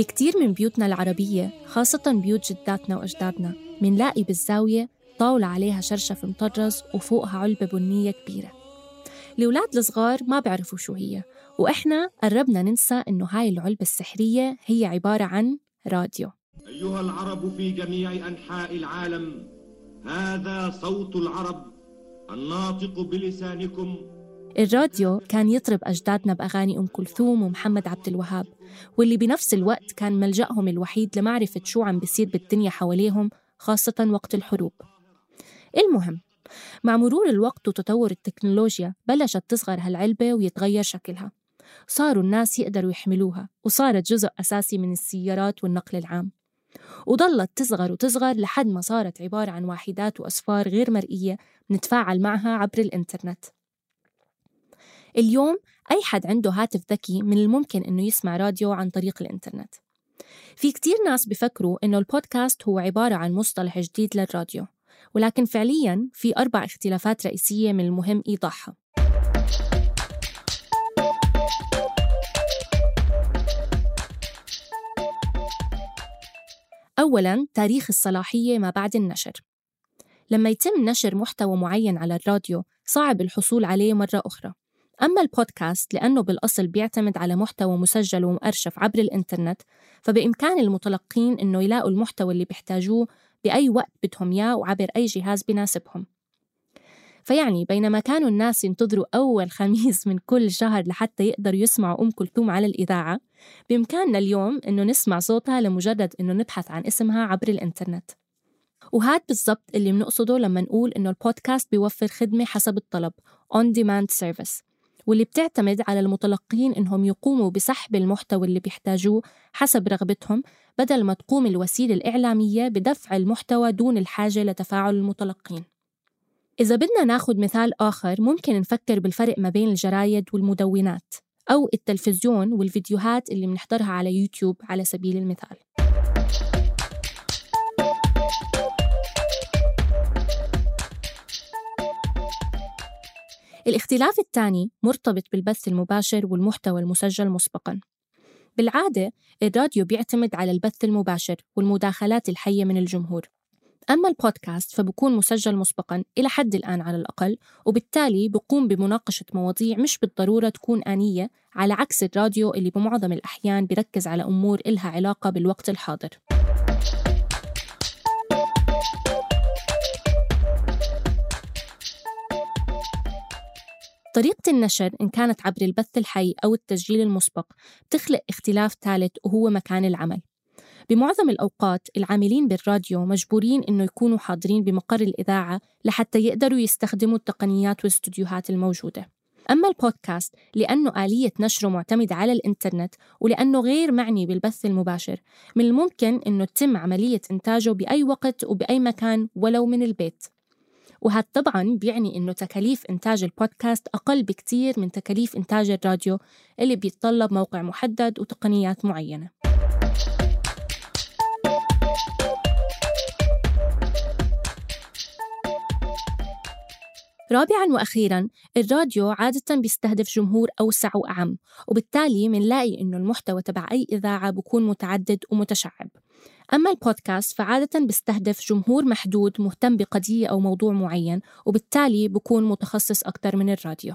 بكتير من بيوتنا العربية خاصة بيوت جداتنا وأجدادنا. منلاقي بالزاوية طاولة عليها شرشف مطرز وفوقها علبة بنية كبيرة. الأولاد الصغار ما بيعرفوا شو هي وإحنا قربنا ننسى إنه هاي العلبة السحرية هي عبارة عن راديو. أيها العرب في جميع أنحاء العالم هذا صوت العرب الناطق بلسانكم الراديو كان يطرب أجدادنا بأغاني أم كلثوم ومحمد عبد الوهاب واللي بنفس الوقت كان ملجأهم الوحيد لمعرفة شو عم بيصير بالدنيا حواليهم خاصة وقت الحروب. المهم مع مرور الوقت وتطور التكنولوجيا بلشت تصغر هالعلبة ويتغير شكلها. صاروا الناس يقدروا يحملوها وصارت جزء أساسي من السيارات والنقل العام. وظلت تصغر وتصغر لحد ما صارت عبارة عن واحدات وأصفار غير مرئية نتفاعل معها عبر الإنترنت. اليوم أي حد عنده هاتف ذكي من الممكن إنه يسمع راديو عن طريق الإنترنت. في كتير ناس بفكروا إنه البودكاست هو عبارة عن مصطلح جديد للراديو ولكن فعلياً في أربع اختلافات رئيسية من المهم إيضاحها. أولاً تاريخ الصلاحية ما بعد النشر. لما يتم نشر محتوى معين على الراديو صعب الحصول عليه مرة أخرى. أما البودكاست لأنه بالأصل بيعتمد على محتوى مسجل ومؤرشف عبر الإنترنت فبإمكان المتلقين إنه يلاقوا المحتوى اللي بيحتاجوه بأي وقت بدهم إياه وعبر أي جهاز بناسبهم. فيعني بينما كانوا الناس ينتظروا أول خميس من كل شهر لحتى يقدروا يسمعوا أم كلثوم على الإذاعة بإمكاننا اليوم إنه نسمع صوتها لمجرد إنه نبحث عن اسمها عبر الإنترنت. وهذا بالضبط اللي بنقصده لما نقول إنه البودكاست بيوفر خدمة حسب الطلب on demand service. واللي بتعتمد على المتلقين إنهم يقوموا بسحب المحتوى اللي بيحتاجوه حسب رغبتهم بدل ما تقوم الوسيلة الإعلامية بدفع المحتوى دون الحاجة لتفاعل المتلقين. إذا بدنا ناخد مثال آخر ممكن نفكر بالفرق ما بين الجرايد والمدونات أو التلفزيون والفيديوهات اللي بنحضرها على يوتيوب على سبيل المثال. الاختلاف الثاني مرتبط بالبث المباشر والمحتوى المسجل مسبقاً. بالعادة الراديو بيعتمد على البث المباشر والمداخلات الحية من الجمهور. أما البودكاست فبكون مسجل مسبقا إلى حد الآن على الأقل وبالتالي بقوم بمناقشة مواضيع مش بالضرورة تكون آنية على عكس الراديو اللي بمعظم الأحيان بيركز على أمور إلها علاقة بالوقت الحاضر. طريقة النشر إن كانت عبر البث الحي أو التسجيل المسبق بتخلق اختلاف ثالث وهو مكان العمل. بمعظم الأوقات العاملين بالراديو مجبورين إنه يكونوا حاضرين بمقر الإذاعة لحتى يقدروا يستخدموا التقنيات والاستوديوهات الموجودة. أما البودكاست لأنه آلية نشره معتمدة على الإنترنت ولأنه غير معني بالبث المباشر من الممكن أنه تتم عملية إنتاجه بأي وقت وبأي مكان ولو من البيت. وهذا طبعا بيعني إنه تكاليف إنتاج البودكاست أقل بكتير من تكاليف إنتاج الراديو اللي بيتطلب موقع محدد وتقنيات معينة. رابعا وأخيرا الراديو عادة بيستهدف جمهور أوسع وأعم وبالتالي منلاقي إنه المحتوى تبع أي إذاعة بكون متعدد ومتشعب. أما البودكاست فعادة بيستهدف جمهور محدود مهتم بقضية أو موضوع معين وبالتالي بكون متخصص أكثر من الراديو.